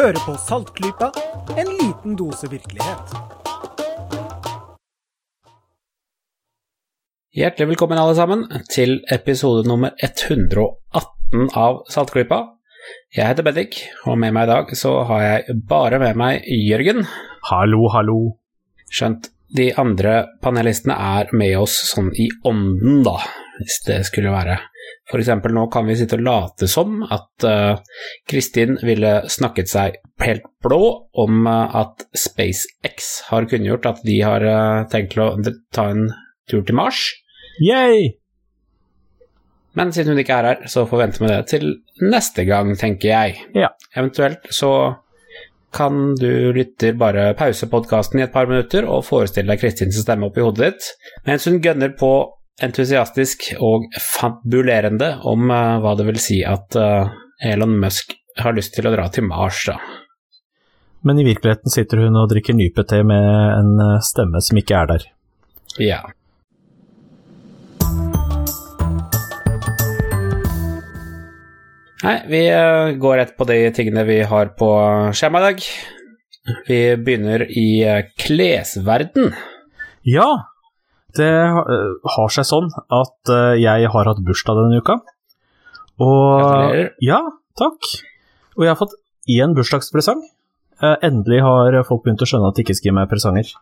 Hører på Saltklypa, en liten dose virkelighet. Hjertelig velkommen alle sammen til episode nummer 118 av Saltklypa. Jeg heter Bendik, og med meg i dag så har jeg bare med meg Jørgen. Hallo, hallo. Skjønt de andre panelistene er med oss sånn i ånden, da, hvis det skulle være. Eksempel nå kan vi sitte og late som at uh, Kristin ville snakket seg helt blå om uh, at SpaceX har kunngjort at de har uh, tenkt å ta en tur til Mars. Yay! Men siden hun ikke er her, så får vi vente med det til neste gang, tenker jeg. Ja. Eventuelt så kan du lytter bare pause podkasten i et par minutter og forestille deg Kristins stemme oppi hodet ditt, mens hun gønner på entusiastisk og fabulerende om uh, hva det vil si at uh, Elon Musk har lyst til å dra til Mars, da. Men i virkeligheten sitter hun og drikker nypete med en eh, stemme som ikke er der. Ja. Nei, vi går rett på de tingene vi har på skjema i dag. Vi begynner i klesverden. Ja, det uh, har seg sånn at uh, jeg har hatt bursdag denne uka. Og. Ja, takk. Og jeg har fått én bursdagspresang. Uh, endelig har folk begynt å skjønne at de ikke skal gi meg presanger.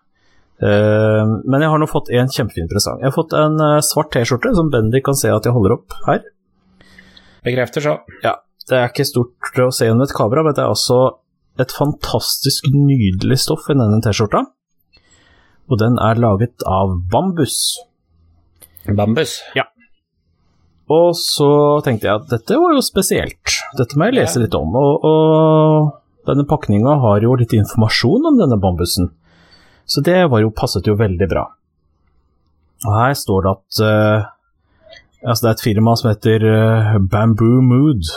Men jeg har nå fått en kjempefin presang. Jeg har fått en svart T-skjorte som Bendik kan se at jeg holder opp her. Bekrefter så. Ja, det er ikke stort å se gjennom et kamera, men det er også et fantastisk nydelig stoff i denne T-skjorta. Og den er laget av bambus. Bambus. Ja. Og så tenkte jeg at dette var jo spesielt. Dette må jeg lese litt om. Og, og denne pakninga har jo litt informasjon om denne bambusen. Så det var jo, passet jo veldig bra. Og her står det at uh, altså det er et firma som heter uh, Bamboo Mood.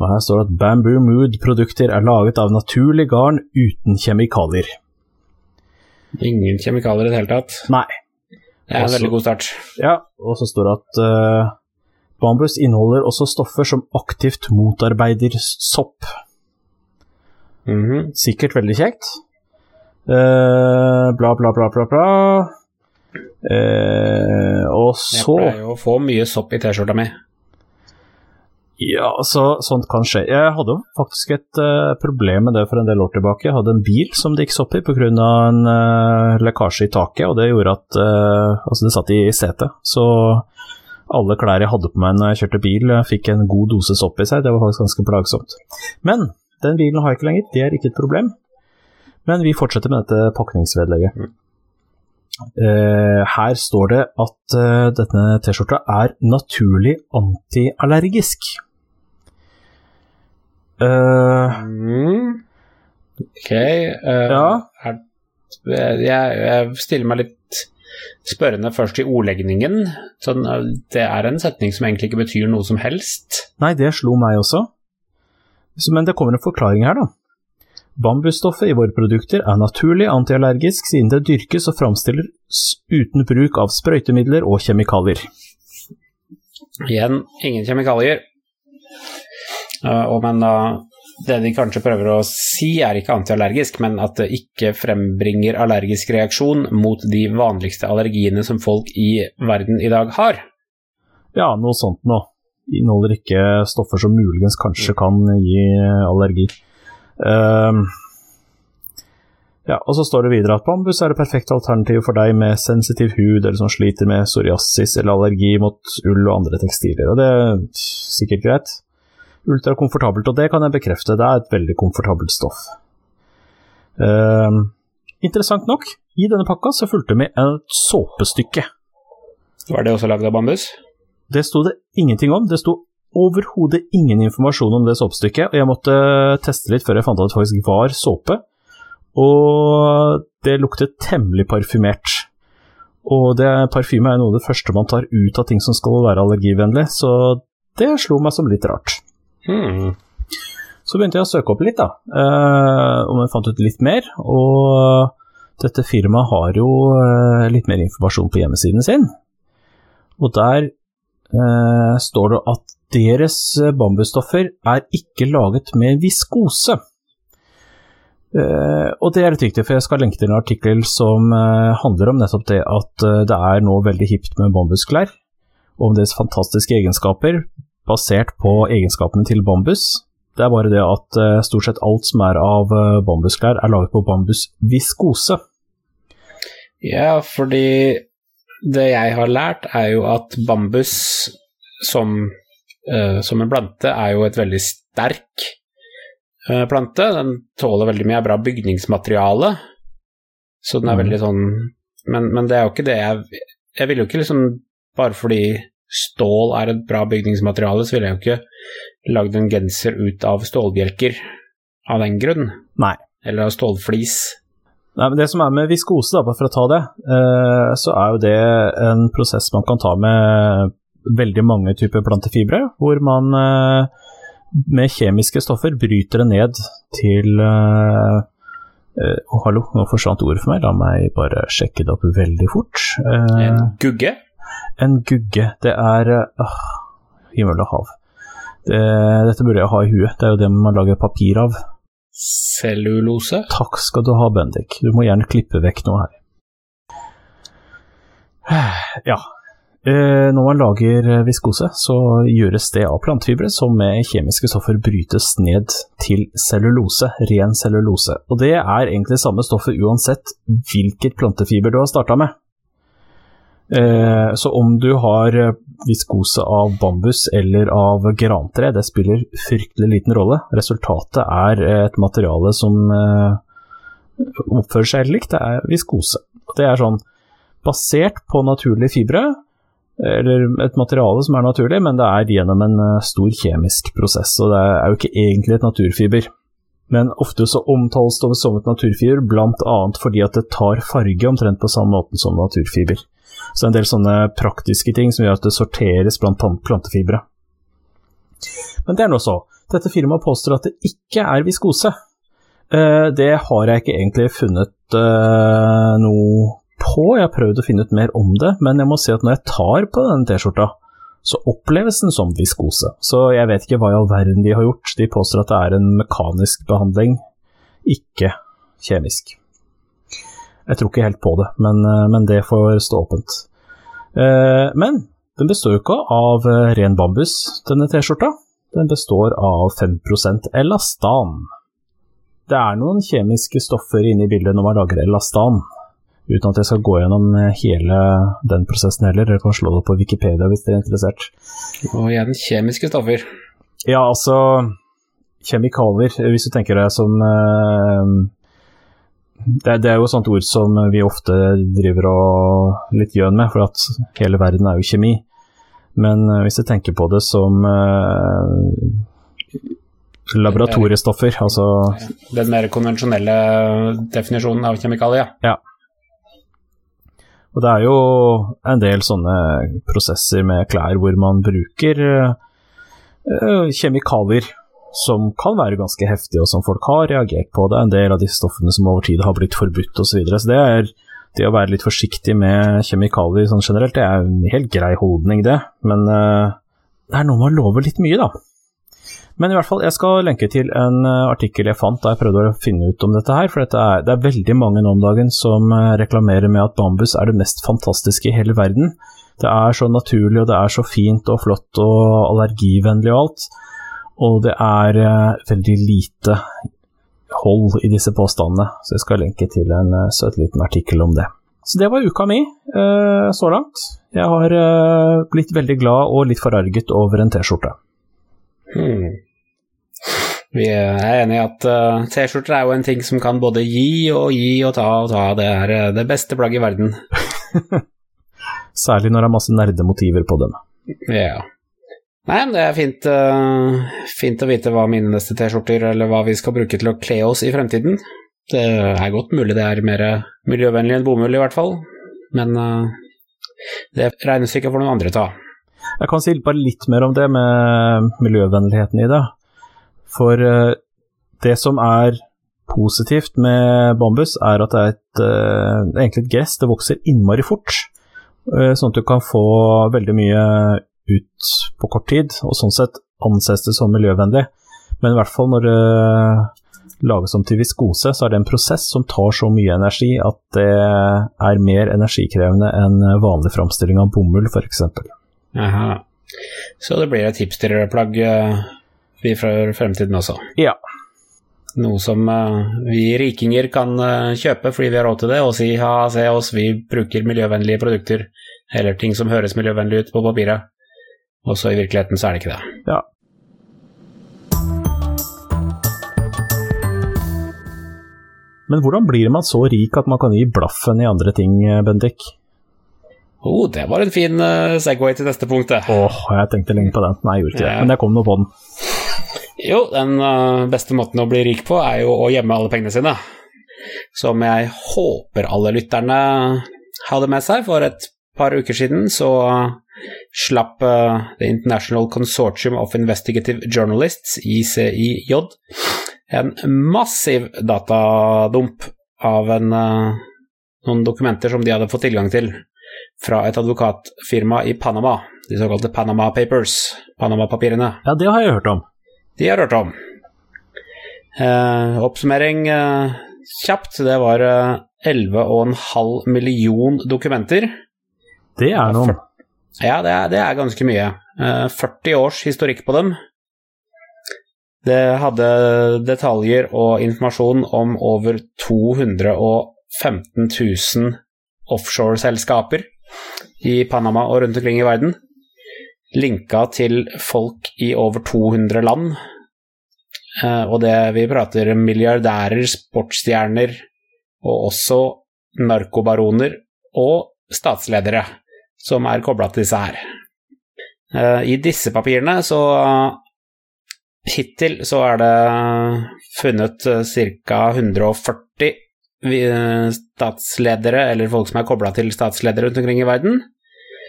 Og her står det at Bamboo Mood-produkter er laget av naturlig garn uten kjemikalier. Ingen kjemikalier i det hele tatt. Nei. Det er en Også- veldig god start. Ja, og så står det at uh, bambus inneholder også stoffer som aktivt motarbeider sopp. sopp. -hmm. Sikkert veldig kjekt. Uh, bla, bla, bla, bla, bla. Uh, og Jeg pleier jo å få mye sopp i T-skjorta mi. Ja, altså, sånt kan skje. Jeg hadde jo faktisk et uh, problem med det for en del år tilbake. Jeg hadde en bil som det gikk sopp i pga. en uh, lekkasje i taket, og det gjorde at uh, Altså, det satt i setet, så alle klær jeg hadde på meg når jeg kjørte bil, fikk en god dose sopp i seg. Det var faktisk ganske plagsomt. Men den bilen har jeg ikke lenger, det er ikke et problem. Men vi fortsetter med dette pakningsvedlegget. Uh, her står det at uh, denne T-skjorta er naturlig antiallergisk. Mm. Ok. Uh, Ja. er, jeg, jeg stiller meg litt spørrende først i ordlegningen. Sånn, det er en setning som egentlig ikke betyr noe som helst. nei, det slo meg også. Så, men det kommer en forklaring her, da. Bambusstoffet i våre produkter er naturlig antiallergisk siden det dyrkes og framstilles uten bruk av sprøytemidler og kjemikalier. Igjen, ingen kjemikalier. Eh, men da det de kanskje prøver å si, er ikke antiallergisk, men at det ikke frembringer allergisk reaksjon mot de vanligste allergiene som folk i verden i dag har. Ja, noe sånt noe. Inneholder ikke stoffer som muligens kanskje kan gi allergi. Ehm, ja, og så står det videre at bambus er det perfekte alternativ for deg med sensitiv hud eller som sliter med psoriasis eller allergi mot ull og andre tekstiler, og det er sikkert greit. Ultrakomfortabelt, og det kan jeg bekrefte, det er et veldig komfortabelt stoff. Ehm, interessant nok, i denne pakka så fulgte med et såpestykke. Var det også lagd av bambus? Det sto det ingenting om. Det sto overhodet ingen informasjon om det såpestykket, og jeg måtte teste litt før jeg fant ut at det faktisk var såpe. Og det luktet temmelig parfymert. Og det parfyme er noe av det første man tar ut av ting som skal være allergivennlig, så det slo meg som litt rart. Hmm. Så begynte jeg å søke opp litt, da, eh, og jeg fant ut litt mer. Og dette firmaet har jo eh, litt mer informasjon på hjemmesiden sin. Og der eh, står det at deres bambusstoffer er ikke laget med viskose. Eh, og det er litt viktig, for jeg skal lenke til en artikkel som eh, handler om nettopp det at eh, det er nå veldig hipt med bambusklær, om deres fantastiske egenskaper, basert på egenskapene til bambus. Det er bare det at eh, stort sett alt som er av eh, bambusklær, er laget på bambusviskose. Ja, fordi det jeg har lært, er jo at bambus som, uh, som en plante er jo et veldig sterk uh, plante. Den tåler veldig mye, er bra bygningsmateriale, så den er mm. veldig sånn men, men det er jo ikke det jeg Jeg ville jo ikke liksom Bare fordi stål er et bra bygningsmateriale, så ville jeg jo ikke lagd en genser ut av stålbjelker av den grunn. Nei. Eller av stålflis. Nei, men Det som er med viskose, da, bare for å ta det, eh, så er jo det en prosess man kan ta med veldig mange typer plantefibre, hvor man eh, med kjemiske stoffer bryter det ned til eh, Å, hallo, nå forsvant ordet for meg. La meg bare sjekke det opp veldig fort. En gugge. En gugge, det er øh, Himmel og hav. Det, dette burde jeg ha i huet, det er jo det man lager papir av. Cellulose. Takk skal du ha, Bendik. Du må gjerne klippe vekk noe her. Ja. Eh, når man lager eh, viskose, så gjøres det av plantefibre som med kjemiske stoffer brytes ned til cellulose, ren cellulose. Og det er egentlig samme stoffet uansett hvilket plantefiber du har starta med. Eh, så om du har eh, viskose av bambus eller av grantre, det spiller fryktelig liten rolle. Resultatet er eh, et materiale som oppfører seg helt likt, det er viskose. Det er sånn basert på naturlige fibre, eller et materiale som er naturlig, men det er gjennom en stor kjemisk prosess, og det er jo ikke egentlig et naturfiber. Men ofte så omtales det som et naturfiber, bl.a. fordi at det tar farge omtrent på samme måten som naturfiber. Så en del sånne praktiske ting som gjør at det sorteres blant plantefibre. Men det er nå så. Dette firmaet påstår at det ikke er viskose. Eh, Det har jeg ikke egentlig funnet eh, noe på. Jeg har prøvd å finne ut mer om det, men jeg må si at når jeg tar på denne T-skjorta, så oppleves den som viskose. Så jeg vet ikke hva i all verden de har gjort. De påstår at det er en mekanisk behandling, ikke kjemisk. Jeg tror ikke helt på det, men, eh, men det får stå åpent. Eh, Men den består jo ikke av eh, ren bambus, denne T-skjorta. Den består av 5% elastan. Det er noen kjemiske stoffer inne i bildet når man lager elastan. Uten at jeg skal gå gjennom hele den prosessen heller. Dere kan slå det på Wikipedia hvis dere er interessert. Og igjen kjemiske stoffer. Ja, altså Kjemikalier, hvis du tenker deg som det, det er jo et sånt ord som vi ofte driver og litt gjøn med, for at hele verden er jo kjemi. Men eh, hvis jeg tenker på det som eh, laboratoriestoffer, altså Den mer konvensjonelle definisjonen av kjemikalier. Og det er jo en del sånne prosesser med klær hvor man bruker eh, kjemikalier som kan være ganske heftige, og som folk har reagert på. Det er en del av de stoffene som over tid har blitt forbudt osv. Så, så det er det å være litt forsiktig med kjemikalier sånn generelt, det er en helt grei holdning, det. Men uh, det er noe med å love litt mye, da. Men i hvert fall, jeg skal lenke til en eh, artikkel jeg fant da jeg prøvde å finne ut om dette her. For dette er, det er veldig mange nå om dagen som eh, reklamerer med at bambus er det mest fantastiske i hele verden. Det er så naturlig, og det er så fint og flott og allergivennlig og alt. Og det er eh, veldig lite hold i disse påstandene, så jeg skal lenke til en eh, søt liten artikkel om det. Så det var uka mi eh, så langt. Jeg har blitt veldig glad og litt forarget over en T-skjorte. Hmm. Vi er enige i at T-skjorter er jo en ting som kan både gi og gi og ta og ta. Det er det beste plagget i verden. Særlig når det er masse nerdemotiver på dem. Ja. Nei, men det er fint, uh, fint å vite hva mine neste T-skjorter, eller hva vi skal bruke til å kle oss i fremtiden. Det er godt mulig det er mer miljøvennlig enn bomull, i hvert fall. Men uh, det regnestykket får noen andre ta. Jeg kan si bare litt mer om det med miljøvennligheten i det. For uh, det som er positivt med bambus, er at det er et, egentlig et gress. Det vokser innmari fort, sånn at du kan få veldig mye ut på kort tid, og sånn sett anses det som miljøvennlig. Men i hvert fall når det lages om til viskose, så er det en prosess som tar så mye energi at det er mer energikrevende enn vanlig framstilling av bomull, f.eks. Aha. Så det blir et hipsterplagg uh, vi fra fremtiden også. Ja. Noe som uh, vi rikinger kan uh, kjøpe fordi vi har råd til det, og si ha, se oss, vi bruker miljøvennlige produkter, eller ting som høres miljøvennlig ut på papiret. Og så i virkeligheten så er det ikke det. Ja. Men hvordan blir man så rik at man kan gi blaffen i andre ting, Bendik? Oh, det var en fin uh, Segway til neste punkt, det. Åh, jeg tenkte lenge på den. Nei, jeg gjorde ikke det. Men jeg kom nå på den. Jo, den uh, beste måten å bli rik på er jo å gjemme alle pengene sine. Som jeg håper alle lytterne hadde med seg. For et par uker siden så slapp uh, The International Consortium of Investigative Journalists, ICIJ, en massiv datadump av en, uh, noen dokumenter som de hadde fått tilgang til fra et advokatfirma i Panama, de såkalte Panama Papers, Panama-papirene. Ja, det har jeg hørt om. De har hørt om. Uh, oppsummering kjapt. Det var eh, 11,5 million dokumenter. Det er noe. Ja, det er, det er ganske mye. Eh, 40 års historikk på dem. Det hadde detaljer og informasjon om over 215 000 offshore-selskaper i Panama og rundt omkring i verden. Linka til folk i over 200 land. Eh, og det vi prater milliardærer, sportsstjerner og også narkobaroner og statsledere som er kobla til disse her. Eh, I disse papirene så Hittil så er det funnet ca. 140 statsledere, eller folk som er kobla til statsledere rundt omkring i verden.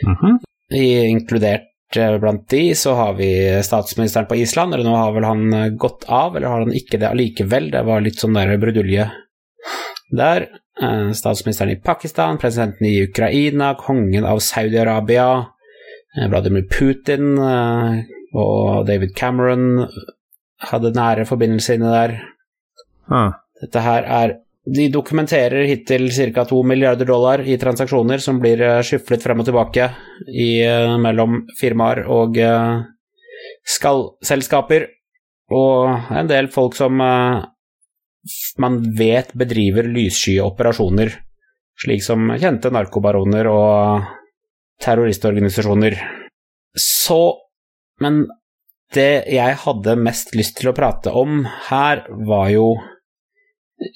Mhm. I, inkludert eh, blant de så har vi statsministeren på Island, eller nå har vel han eh, gått av, eller har han ikke det allikevel? Det var litt sånn der brudulje der. Eh, Statsministeren i Pakistan, presidenten i Ukraina, kongen av Saudi-Arabia, eh, Vladimir Putin eh, og David Cameron hadde nære forbindelser inne der. Ah. Dette her er De dokumenterer hittil ca. 2 milliarder dollar i transaksjoner som blir skyflet frem og tilbake i, mellom firmaer og skallselskaper, og en del folk som man vet bedriver lyssky operasjoner, slik som kjente narkobaroner og terroristorganisasjoner. Så Men det jeg hadde mest lyst til å prate om her, var jo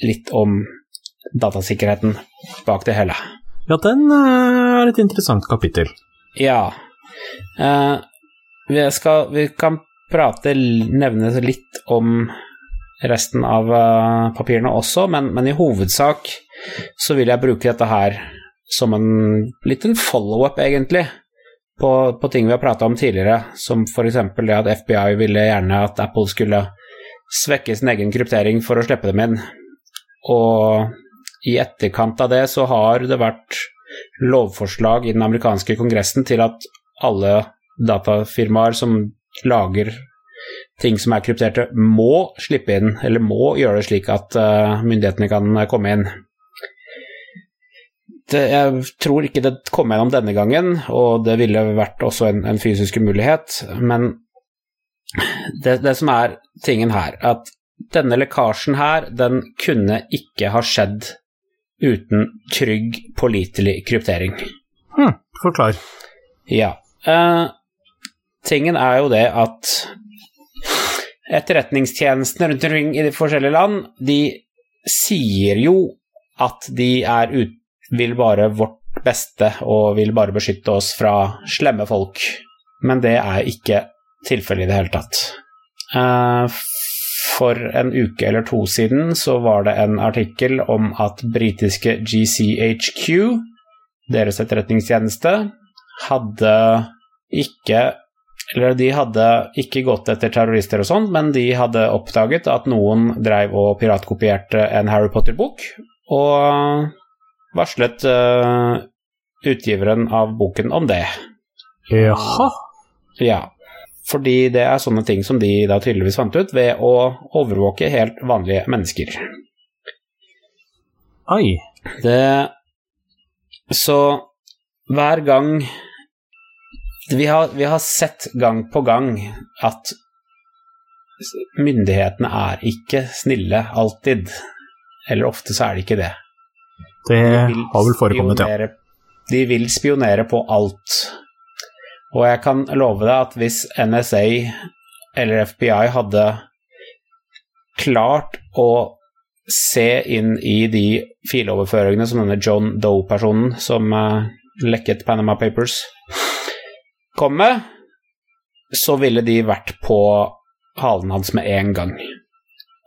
litt om datasikkerheten bak det hele. Ja, den eh, er et interessant kapittel. Ja. Eh, vi, skal, vi kan prate, nevne litt om resten av eh, papirene også, men, men i hovedsak så vil jeg bruke dette her som en liten follow-up, egentlig, på, på ting vi har prata om tidligere, som f.eks. det at FBI ville gjerne at Apple skulle svekke sin egen kryptering for å slippe dem inn. Og i etterkant av det så har det vært lovforslag i den amerikanske kongressen til at alle datafirmaer som lager ting som er krypterte, må slippe inn, eller må gjøre det slik at eh, myndighetene kan komme inn. Det, jeg tror ikke det kom gjennom denne gangen, og det ville vært også en, en fysisk umulighet, men det, det som er tingen her, at denne lekkasjen her, den kunne ikke ha skjedd uten trygg, pålitelig kryptering. Hm, forklar. Ja. Eh, tingen er jo det at etterretningstjenestene rundt omkring i de forskjellige land, de sier jo at de er ut, vil bare vårt beste og vil bare beskytte oss fra slemme folk. Men det er ikke tilfellet i det hele tatt. Eh, for en uke eller to siden så var det en artikkel om at britiske GCHQ, deres etterretningstjeneste, hadde ikke Eller de hadde ikke gått etter terrorister og sånn, men de hadde oppdaget at noen dreiv og piratkopierte en Harry Potter-bok, og varslet uh, utgiveren av boken om det. Jaha. Ja. Fordi det er sånne ting som de da tydeligvis fant ut ved å overvåke helt vanlige mennesker. Oi. Det Så hver gang vi har, vi har sett gang på gang at myndighetene er ikke snille alltid. Eller ofte så er de ikke det. Det De har vel forekommet, ja. De vil spionere på alt. Og jeg kan love deg at hvis NSA eller FBI hadde klart å se inn i de filoverføringene som denne John Doe-personen som eh, lekket Panama Papers kom med, så ville de vært på halen hans med en gang.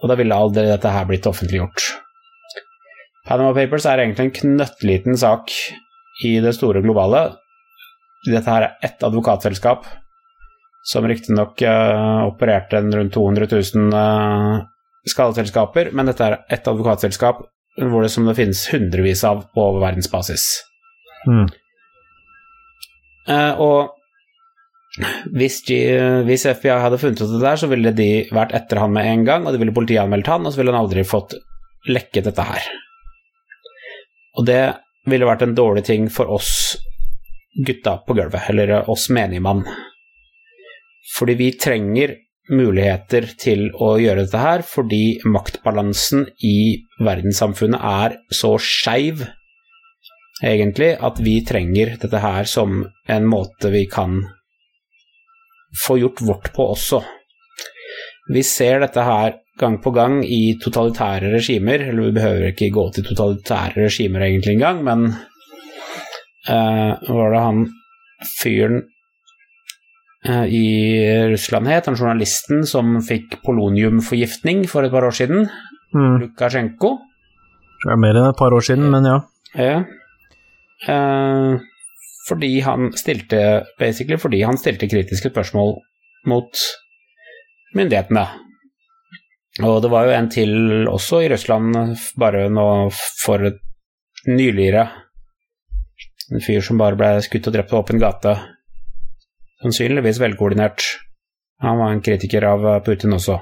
Og da ville aldri dette her blitt offentliggjort. Panama Papers er egentlig en knøttliten sak i det store globale. Dette her er ett advokatselskap som riktignok uh, opererte en rundt 200 000 uh, skadeselskaper, men dette er ett advokatselskap hvor det som det finnes hundrevis av på verdensbasis. Mm. Uh, og hvis, de, hvis FBI hadde funnet ut det der, så ville de vært etter han med en gang, og de ville politianmeldt han, og så ville han aldri fått lekket dette her. Og det ville vært en dårlig ting for oss gutta på gulvet, eller oss menigmann. Fordi vi trenger muligheter til å gjøre dette her, fordi maktbalansen i verdenssamfunnet er så skeiv, egentlig, at vi trenger dette her som en måte vi kan få gjort vårt på også. Vi ser dette her gang på gang i totalitære regimer, eller vi behøver ikke gå til totalitære regimer egentlig engang, men uh, var det han fyren uh, i Russland het, han journalisten som fikk poloniumforgiftning for et par år siden, Mm. Lukasjenko? Det er mer enn et par år siden, men ja. Ja. Eh, fordi han stilte Basically fordi han stilte kritiske spørsmål mot myndighetene. Og det var jo en til også i Russland, bare nå for nyligere. En fyr som bare ble skutt og drept på åpen gate. Sannsynligvis velkoordinert. Han var en kritiker av Putin også.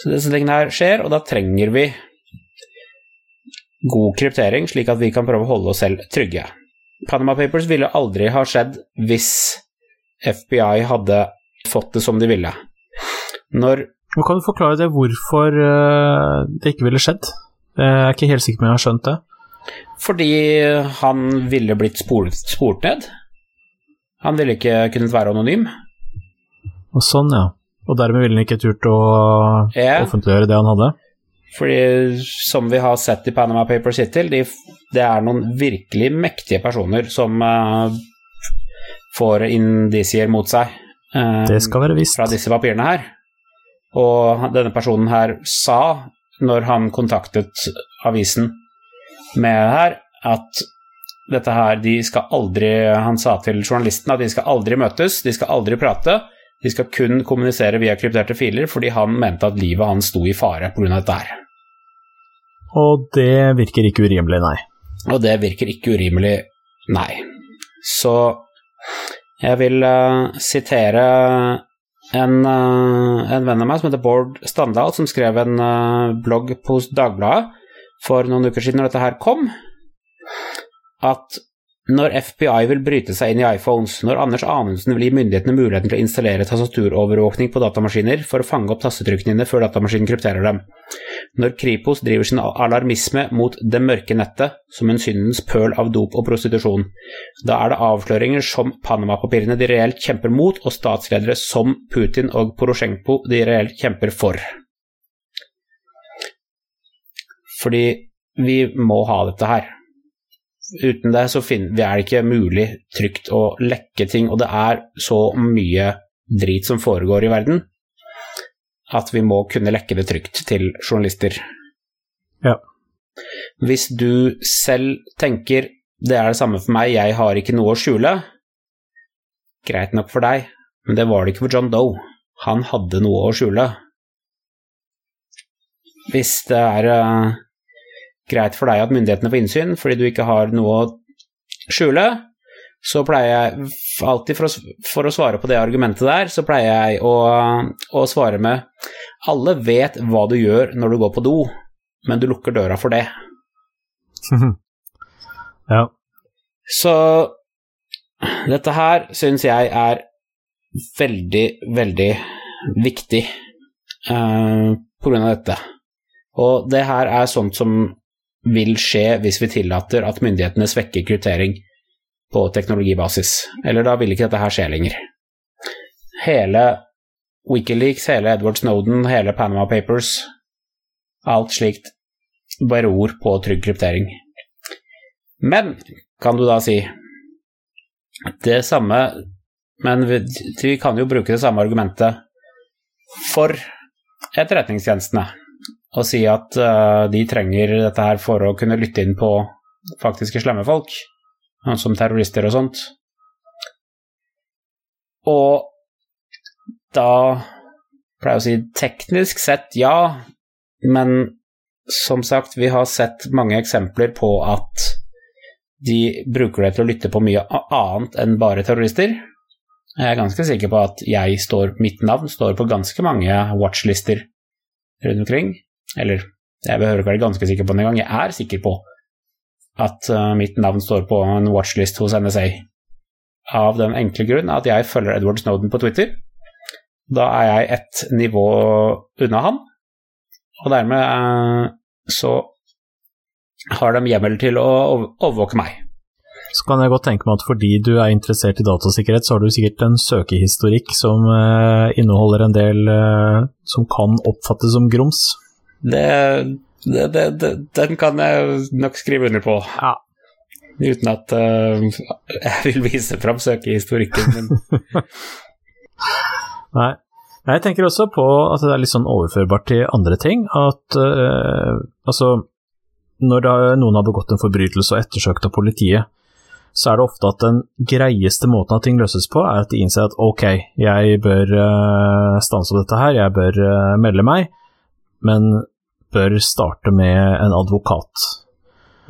Så disse tingene her skjer, og da trenger vi god kryptering, slik at vi kan prøve å holde oss selv trygge. Panama Papers ville aldri ha skjedd hvis FBI hadde fått det som de ville. Når Men Kan du forklare det hvorfor eh, det ikke ville skjedd? Jeg er ikke helt sikker på om jeg har skjønt det. Fordi han ville blitt spolet, spolt ned. Han ville ikke kunnet være anonym. Og sånn, ja. Og dermed ville han ikke turt å Ja. offentliggjøre det han hadde? Fordi som vi har sett i Panama Papers hittil, de, det er noen virkelig mektige personer som uh, får indisier mot seg Uh, Det skal være visst. fra disse papirene her. Og denne personen her sa, når han kontaktet avisen med det her, at dette her, de skal aldri Han sa til journalisten at de skal aldri møtes, de skal aldri prate. De skal kun kommunisere via krypterte filer, fordi han mente at livet hans sto i fare pga. dette her. Og det virker ikke urimelig, nei. Og det virker ikke urimelig, nei. Så jeg vil uh, sitere en, uh, en venn av meg som heter Bård Standal, som skrev en uh, blogg på Dagbladet for noen uker siden når dette her kom, at når FBI vil bryte seg inn i iPhones, når Anders Anundsen vil gi myndighetene muligheten til å installere tastaturovervåkning på datamaskiner for å fange opp tastetrykkene dine før datamaskinen krypterer dem, når Kripos driver sin alarmisme mot det mørke nettet som en syndens pøl av dop og prostitusjon, da er det avsløringer som Panama-papirene de reelt kjemper mot, og statsledere som Putin og Porosjenko de reelt kjemper for. Fordi vi må ha dette her. Uten det så finner, er det ikke mulig trygt å lekke ting, og det er så mye drit som foregår i verden, at vi må kunne lekke det trygt til journalister. Ja. Hvis du selv tenker det er det samme for meg, jeg har ikke noe å skjule, greit nok for deg, men det var det ikke for John Doe. Han hadde noe å skjule. Hvis det er eh, greit for deg at myndighetene får innsyn fordi du ikke har noe å skjule, så pleier jeg alltid for å, for å svare på det argumentet der, så pleier jeg å, å svare med Alle vet hva du gjør når du går på do, men du lukker døra for det. ja. Så dette her syns jeg er veldig, veldig viktig uh, på grunn av dette. Og det her er sånt som vil skje hvis vi tillater at myndighetene svekker kryptering på teknologibasis. Eller da vil ikke dette her skje lenger. Hele Wikileaks, hele Edward Snowden, hele Panama Papers, alt slikt beror på trygg kryptering. Men, kan du da si, det samme Men vi, vi kan jo bruke det samme argumentet for etterretningstjenestene og si at uh, de trenger dette her for å kunne lytte inn på faktiske slemme folk som terrorister og sånt. Og da pleier jeg å si teknisk sett ja, men som sagt, vi har sett mange eksempler på at de bruker det til å lytte på mye annet enn bare terrorister. Jeg er ganske sikker på at jeg står, mitt navn står på ganske mange watchlister rundt omkring. Eller jeg behøver ikke være ganske sikker på det engang, jeg er sikker på at uh, mitt navn står på en watchlist hos NSA. Av den enkle grunn at jeg følger Edward Snowden på Twitter. Da er jeg ett nivå unna han, og dermed uh, så har de hjemmel til å overvåke meg. Så kan jeg godt tenke meg at fordi du er interessert i datasikkerhet, så har du sikkert en søkehistorikk som uh, inneholder en del som kan oppfattes som grums. Det det, det, den kan jeg nok skrive under på. Ja. Uten at uh, jeg vil vise fram søkehistorikken min. Nei. Jeg tenker også på at det er litt sånn overførbart til andre ting. At uh, altså Når noen har begått en forbrytelse og ettersøkt av politiet, så er det ofte at den greieste måten at ting løses på, er at de innser at ok, jeg bør uh, stanse dette her, jeg bør uh, melde meg, men bør starte med en advokat.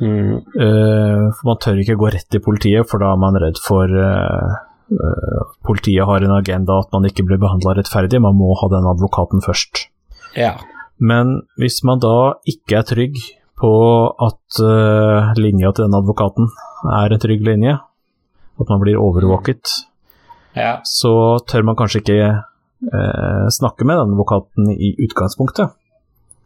Mm. Uh, for man tør ikke gå rett til politiet, for da er man redd for uh, uh, Politiet har en agenda at man ikke blir behandla rettferdig, man må ha den advokaten først. Ja. Men hvis man da ikke er trygg på at linja til den advokaten er en trygg linje, at man blir overvåket, ja. så tør man kanskje ikke snakke med den advokaten i utgangspunktet.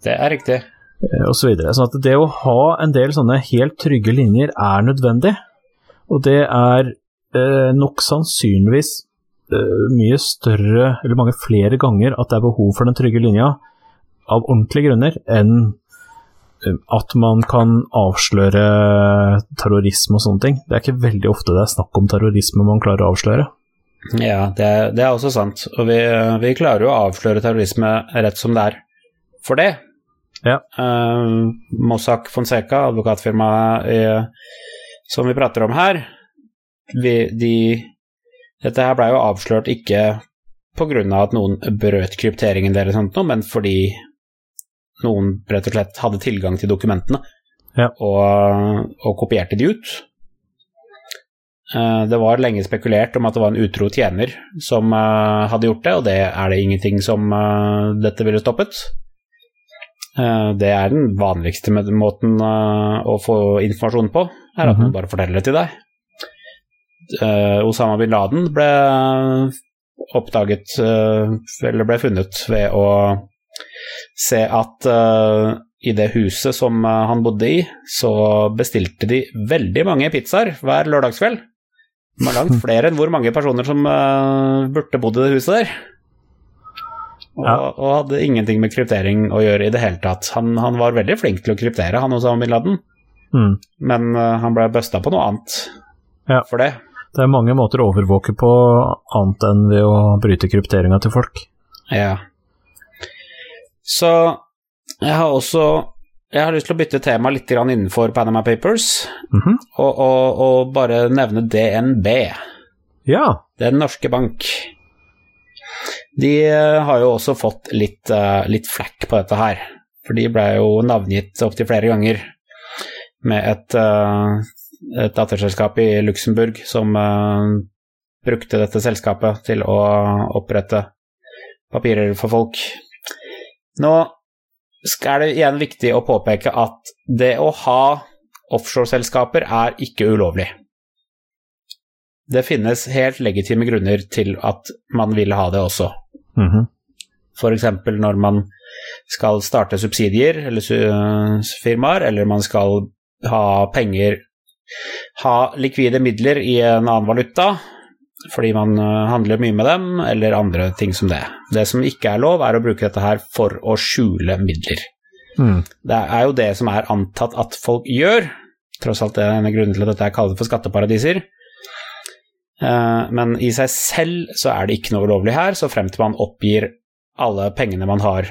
Det er riktig. Eh, og så videre. Sånn at det å ha en del sånne helt trygge linjer er nødvendig. Og det er eh, nok sannsynligvis eh, mye større, eller mange flere ganger, at det er behov for den trygge linja av ordentlige grunner, enn eh, at man kan avsløre terrorisme og sånne ting. Det er ikke veldig ofte det er snakk om terrorisme man klarer å avsløre. Ja, det er, det er også sant. Og vi, vi klarer jo å avsløre terrorisme rett som det er for det. Ja. Uh, Mossack Fonseca, advokatfirmaet som vi prater om her, vi, de, Dette her blei jo avslørt ikke pga. at noen brøt krypteringen deres, sånt, men fordi noen rett og slett hadde tilgang til dokumentene ja. og, og, kopierte de ut. Uh, det var lenge spekulert om at det var en utro tjener som uh, hadde gjort det, og det er det ingenting som dette ville stoppet. Eh, det er den vanligste måten eh, å få informasjon på, er at mhm. bare forteller det til deg. Eh, Osama bin Laden ble oppdaget, eller ble funnet ved å se at i det huset som han bodde i, så bestilte de veldig mange pizzaer hver lørdagskveld. Det var langt flere enn hvor mange personer som burde bodd i det huset der. Og, ja. og, hadde ingenting med kryptering å gjøre i det hele tatt. Han, han var veldig flink til å kryptere, han også, bin Laden, mm. men uh, han ble busta på noe annet ja. for det. Det er mange måter å overvåke på annet enn ved å bryte krypteringa til folk. Ja. Så jeg har også jeg har lyst til å bytte tema litt innenfor Panama Papers, mm -hmm. og, og, og, bare nevne DNB. Ja. Den norske bank. De eh, har jo også fått litt, uh, litt flakk på dette her, for de ble jo navngitt opptil flere ganger med et uh, et datterselskap i Luxembourg som brukte dette selskapet til å opprette papirer for folk. Nå er det igjen viktig å påpeke at det å ha offshoreselskaper er ikke ulovlig. Det finnes helt legitime grunner til at man vil ha det også. Mm -hmm. F.eks. når man skal starte subsidier eller firmaer, eller man skal ha penger Ha likvide midler i en annen valuta fordi man handler mye med dem, eller andre ting som det. Det som ikke er lov, er å bruke dette her for å skjule midler. Mm. Det er jo det som er antatt at folk gjør, tross alt det er en grunn til at dette er kalt for skatteparadiser. Men i seg selv så er det ikke noe ulovlig her, så frem til man oppgir alle pengene man har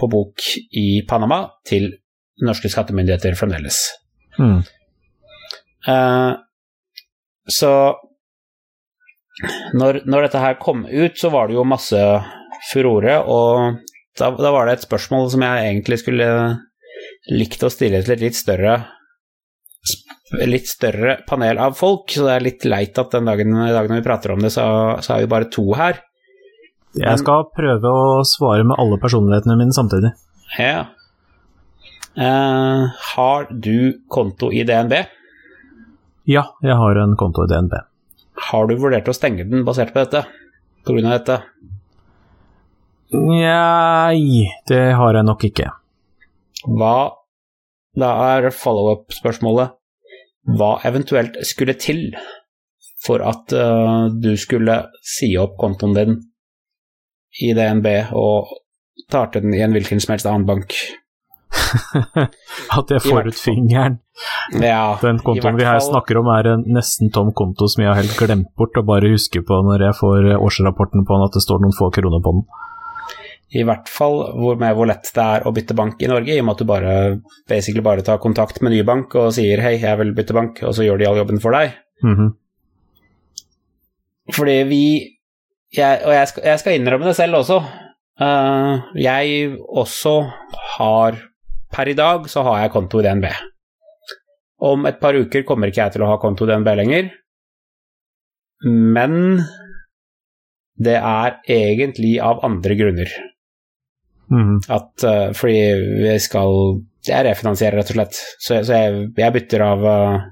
på bok i Panama til norske skattemyndigheter fremdeles. Mm. Så når, når, dette her kom ut, så var det jo masse furore, og da, da var det et spørsmål som jeg egentlig skulle likt å stille til et litt større litt større panel av folk, så det er litt leit at den dagen, dagen vi prater om det, så, så er vi bare to her. Jeg skal prøve å svare med alle personlighetene mine samtidig. Ja. Uh, har du konto i DNB? Ja, jeg har en konto i DNB. Har du vurdert å stenge den basert på dette? På grunn av dette? Nei, det har jeg nok ikke. Hva Da er follow-up-spørsmålet hva eventuelt skulle til for at uh, du skulle si opp kontoen din i DNB og starte den i en hvilken som helst annen bank? at jeg får ut fingeren. Ja, Den kontoen vi her fall... snakker om, er en nesten tom konto som jeg har helt glemt bort og bare husker på når jeg får årsrapporten på den at det står noen få kroner på den. I hvert fall hvor, med hvor lett det er å bytte bank i Norge, i og med at du bare, basically bare tar kontakt med ny bank og sier 'hei, jeg vil bytte bank', og så gjør de all jobben for deg. Mm -hmm. Fordi vi jeg, Og jeg skal, jeg skal, innrømme det selv også. Uh, jeg også har Per i dag så har jeg konto i DNB. Om et par uker kommer ikke jeg til å ha konto i DNB lenger. Men det er egentlig av andre grunner. Mm. At uh, fordi vi skal Jeg refinansierer, rett og slett. Så, så jeg, jeg, bytter av, uh,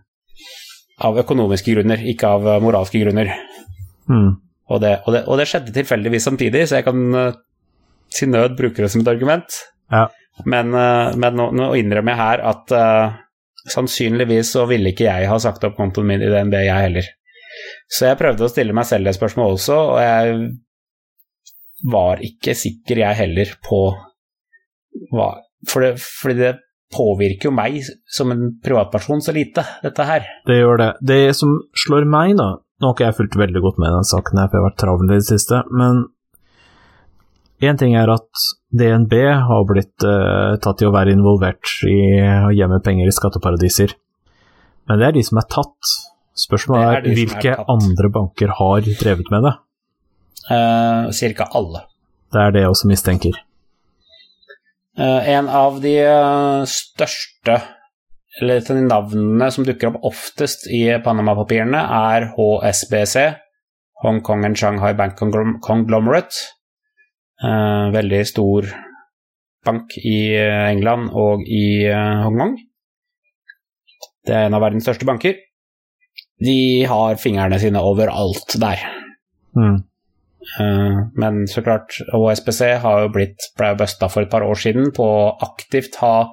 av økonomiske grunner, ikke av uh, moralske grunner. Mm. Og, det, og, det, og, det, skjedde tilfeldigvis samtidig, så jeg kan til nød bruke det som et argument. Ja. Men, men nå, nå, innrømmer jeg her at sannsynligvis så ville ikke jeg ha sagt opp kontoen min i DNB, jeg heller. Så jeg prøvde å stille meg selv det spørsmålet også, og jeg var ikke sikker, jeg heller, på hva For det, fordi det påvirker jo meg som en privatperson så lite, dette her. Det gjør det. Det som slår meg, da Nå har ikke jeg fulgt veldig godt med den saken, her, for jeg har vært travel i det siste, men én ting er at DNB har blitt uh, tatt i å være involvert i å gjemme penger i skatteparadiser, men det er de som er tatt. Spørsmålet er, er hvilke andre banker har drevet med det? Uh, Cirka alle. Det er det jeg også mistenker. Uh, en av de største eller de navnene som dukker opp oftest i Panama-papirene, er HSBC, Hong Kong and Shanghai Bank Conglomerate. Uh, veldig stor bank i England og i Hongkong. Det er en av verdens største banker de har fingrene sine overalt der. Mm. Uh, men så klart, HSBC har jo blitt busta for et par år siden på å aktivt ha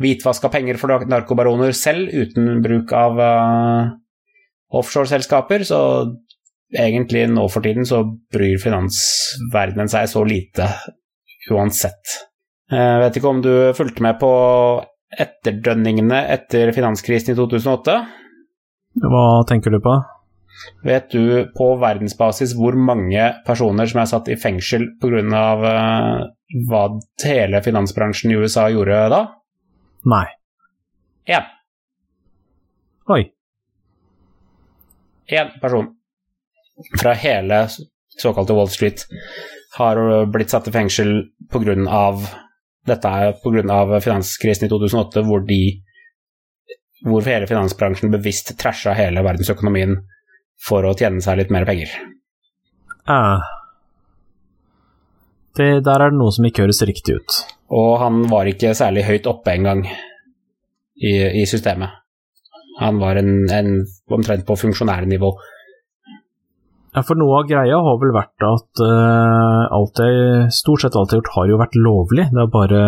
hvitvaska penger for narkobaroner selv, uten bruk av uh, offshoreselskaper, så egentlig nå for tiden så bryr finansverdenen seg så lite uansett. Jeg uh, vet ikke om du fulgte med på etterdønningene etter finanskrisen i 2008? Hva tenker du på? Vet du på verdensbasis hvor mange personer som er satt i fengsel pga. Uh, hva hele finansbransjen i USA gjorde da? Nei. Én. Oi. Én person fra hele såkalte Wall Street har blitt satt i fengsel pga. dette er pga. finanskrisen i 2008, hvor de hvor hele finansbransjen bevisst trasha hele verdensøkonomien for å tjene seg litt mer penger. Ah. Det, der er det noe som ikke høres riktig ut. Og han var ikke særlig høyt oppe engang i, i systemet. Han var en, en omtrent på funksjonærnivå. Ja, for noe av greia har vel vært at uh, alt jeg, stort sett alt det har gjort, har jo vært lovlig. Det er bare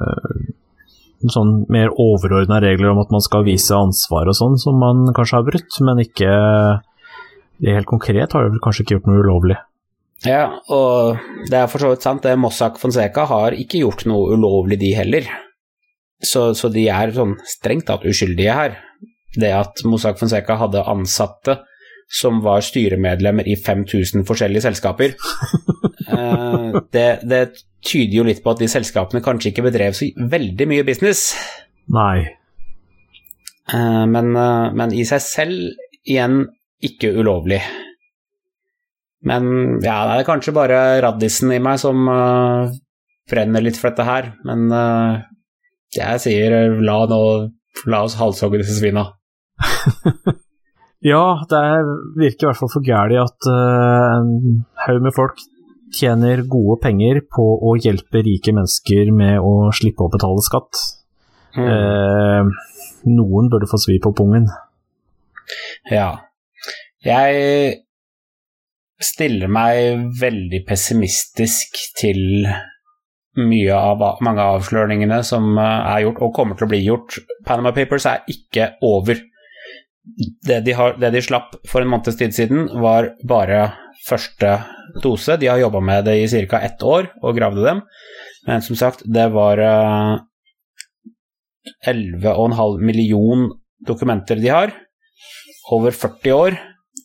uh, sånn mer overordna regler om at man skal vise ansvar og sånn, som man kanskje har brutt, men ikke det Helt konkret har de vel kanskje ikke gjort noe ulovlig. Ja, og det er for så vidt sant. Mossack Fonseca har ikke gjort noe ulovlig, de heller. Så, så de er sånn strengt tatt uskyldige her. Det at Mossack Fonseca hadde ansatte som var styremedlemmer i 5000 forskjellige selskaper, eh, det, det, tyder jo litt på at de selskapene kanskje ikke bedrev så veldig mye business. Nei. Eh, men, eh, men i seg selv, igjen, ikke ulovlig. Men ja, det er kanskje bare raddisen i meg som uh, brenner litt for dette her. Men uh, jeg sier la, nå, la oss halshogge disse svina. ja, det virker i hvert fall for gæli at uh, en haug med folk tjener gode penger på å hjelpe rike mennesker med å slippe å betale skatt. Mm. noen burde få svi på pungen. Ja. Jeg stiller meg veldig pessimistisk til mye av mange av avsløringene som eh, er gjort og kommer til å bli gjort. Panama Papers er ikke over. Det de, har, det de slapp for en måneds tid siden, var bare første dose. De har jobba med det i ca. ett år og gravde dem, men som sagt, det var 11,5 eh, million dokumenter de har, over 40 år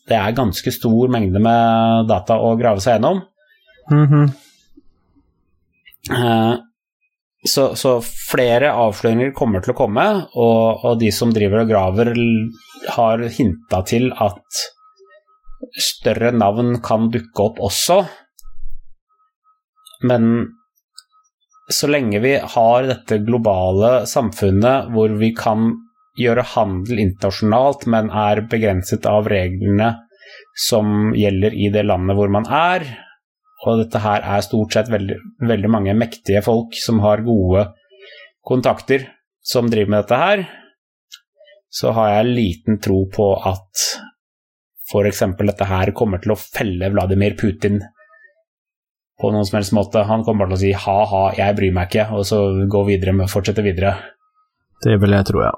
det er ganske stor mengde med data å grave seg gjennom. Mm -hmm. så, så, flere avsløringer kommer til å komme, og, og de som driver og graver, har hinta til at større navn kan dukke opp også. Men så lenge vi har dette globale samfunnet hvor vi kan gjøre handel internasjonalt, men er begrenset av reglene som gjelder i det landet hvor man er. Og dette her er stort sett veldig, veldig mange mektige folk som har gode kontakter som driver med dette her. Så har jeg liten tro på at f.eks. dette her kommer til å felle Vladimir Putin på noen som helst måte. Han kommer til å si ha-ha, jeg bryr meg ikke, og så gå videre med, fortsette videre. Det vil jeg tro, ja.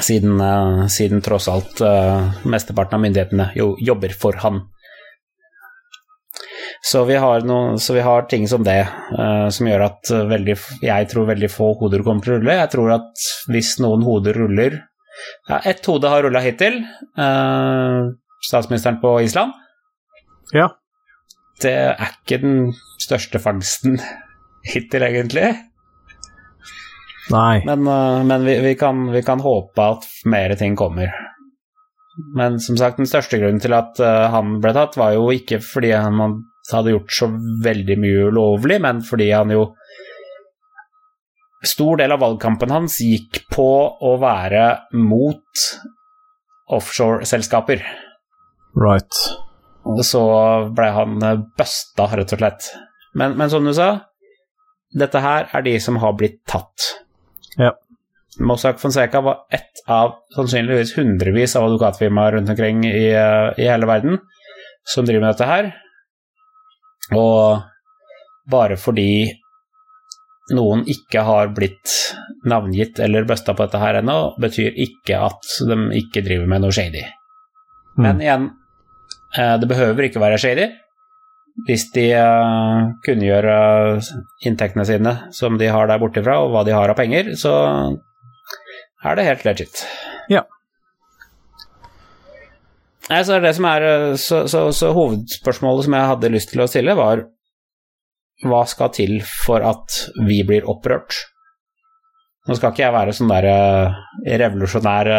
Siden, uh, siden tross alt uh, mesteparten av myndighetene jo jobber for han. Så vi har, noe, så vi har ting som det, uh, som gjør at veldig, jeg tror veldig få hoder kommer til å rulle. Jeg tror at hvis noen hoder ruller ja, Ett hode har rulla hittil. statsministeren på Island. Ja. Det er ikke den største fangsten hittil, egentlig. Nei. Men, uh, men vi, vi, kan, vi, kan, håpe at mer ting kommer. Men som sagt, den største grunnen til at uh, han ble tatt, var jo ikke fordi han hadde gjort så veldig mye ulovlig, men fordi han jo Stor del av valgkampen hans gikk på å være mot offshore-selskaper. Right. Og så ble han busta, rett og slett. Men, men som du sa, dette her er de som har blitt tatt. Ja. Mossack Fonseca var ett av sannsynligvis hundrevis av advokatfirmaer rundt omkring i, i, hele verden som driver med dette her. Og bare fordi noen ikke har blitt navngitt eller busta på dette her ennå, betyr ikke at de ikke driver med noe shady. Mm. Men igjen, eh, det behøver ikke være shady hvis de uh, kunngjør uh, inntektene sine som de har der borte fra, og hva de har av penger, så er det helt legit. Ja. Nei, så, det som er, eh, så, så, så, hovedspørsmålet som jeg hadde lyst til å stille, var hva skal til for at vi blir opprørt? Nå skal ikke jeg være sånn der revolusjonær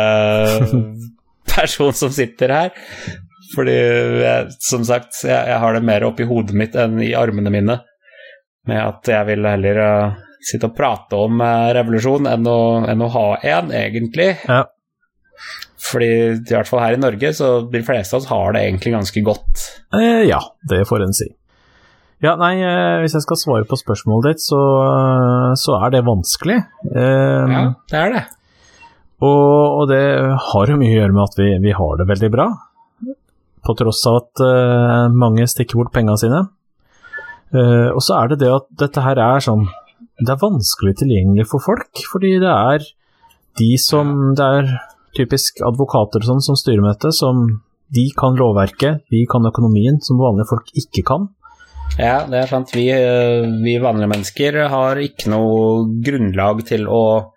person som sitter her, fordi, jeg, som sagt, jeg, jeg, har det mer oppi hodet mitt enn i armene mine. Med at jeg vil heller uh, sitte og prate om uh, revolusjon enn å, enn å ha en, egentlig. Ja. Fordi i hvert fall her i Norge, så de fleste av oss har det egentlig ganske godt. Eh, ja, det får en si. Ja, nei, eh, hvis jeg skal svare på spørsmålet ditt, så, så er det vanskelig. Eh, Ja, det er det. og, og det har jo mye å gjøre med at vi, vi har det veldig bra, på tross av at uh, mange stikker bort pengene sine. Uh, og så er det det at dette her er sånn Det er vanskelig tilgjengelig for folk, fordi det er de som Det er typisk advokater og sånn som styrer med dette, som de kan lovverket, vi kan økonomien, som vanlige folk ikke kan. Ja, det er sant. Vi, eh, vi vanlige mennesker har ikke noe grunnlag til å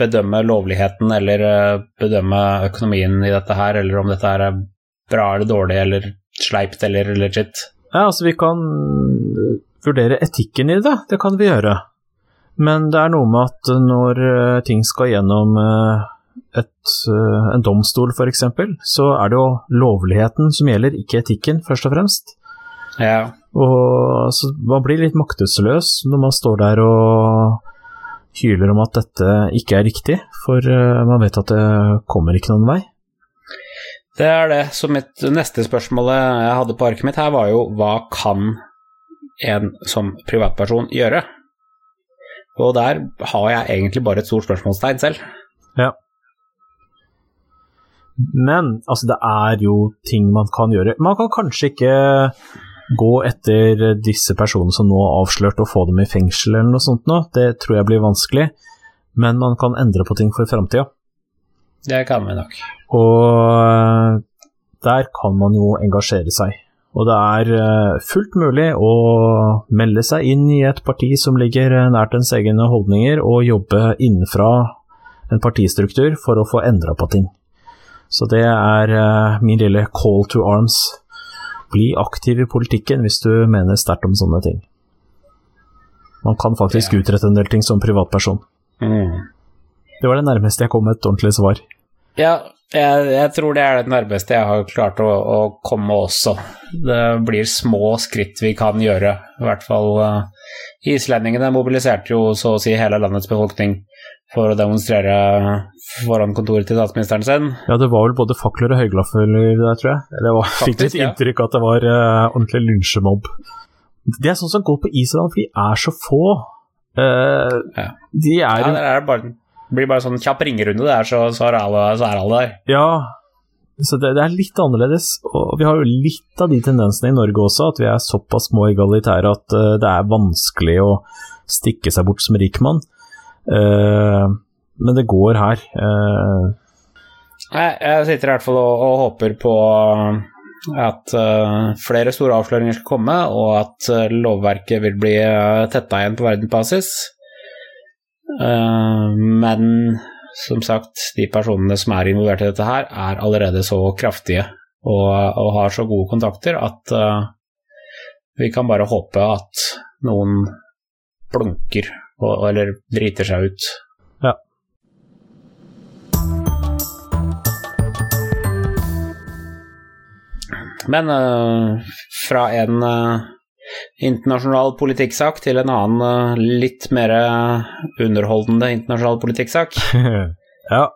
bedømme lovligheten eller bedømme økonomien i dette her, eller om dette her er bra eller dårlig eller sleipt eller legit. Ja, altså vi kan vurdere etikken i det, det kan vi gjøre. Men det er noe med at når eh, ting skal gjennom eh, et, eh, en domstol f.eks., så er det jo lovligheten som gjelder, ikke etikken, først og fremst. Ja, Og så Man blir litt maktesløs når man står der og hyler om at dette ikke er riktig, for man vet at det kommer ikke noen vei. Det er det. Så mitt neste spørsmål jeg hadde på arket mitt her, var jo hva kan en som privatperson gjøre? Og der har jeg egentlig bare et stort spørsmålstegn selv. Ja. Men altså, det er jo ting man kan gjøre. Man kan kanskje ikke gå etter disse personene som nå er avslørt, og få dem i fengsel eller noe sånt nå. Det tror jeg blir vanskelig. Men man kan endre på ting for framtida. Det kan vi nok. Og der kan man jo engasjere seg. Og det er eh, fullt mulig å melde seg inn i et parti som ligger nært ens egne holdninger, og jobbe innenfra en partistruktur for å få endra på ting. Så det er eh, min lille call to arms. Bli aktiv i politikken hvis du mener sterkt om sånne ting. Man kan faktisk utrette en del ting som privatperson. Mm. Det var det nærmeste jeg kom et ordentlig svar. Ja, jeg, jeg tror det er det nærmeste jeg har klart å, å komme også. Det blir små skritt vi kan gjøre. I hvert fall uh, islendingene mobiliserte jo så å si hele landets befolkning for å demonstrere foran kontoret til statsministeren sin. Ja, det var vel både fakler og høyglaffer der, tror jeg. Eller jeg fikk litt inntrykk av at det var uh, ordentlig lynsjemobb. Det er sånn som går på Island, for de er så få. Uh, Ja. De er Ja, det er bare, det blir bare sånn kjapp ringerunde der, så, så, er alle, så er alle der. Ja, så det, det er litt annerledes. Og vi har jo litt av de tendensene i Norge også, at vi er såpass små egalitære at uh, det er vanskelig å stikke seg bort som rikmann. Uh, men det går her. Uh, jeg, jeg sitter i hvert fall og, og håper på at uh, flere store avsløringer skal komme, og at eh, lovverket vil bli uh, tetta igjen på verdensbasis. Eh, men som sagt, de personene som er involvert i dette her, er allerede så kraftige og, og har så gode kontakter at eh, vi kan bare håpe at noen blunker og, eller driter seg ut. Ja. Men uh, fra en eh, internasjonal politikksak til en annen eh, litt mer underholdende internasjonal politikksak. ja.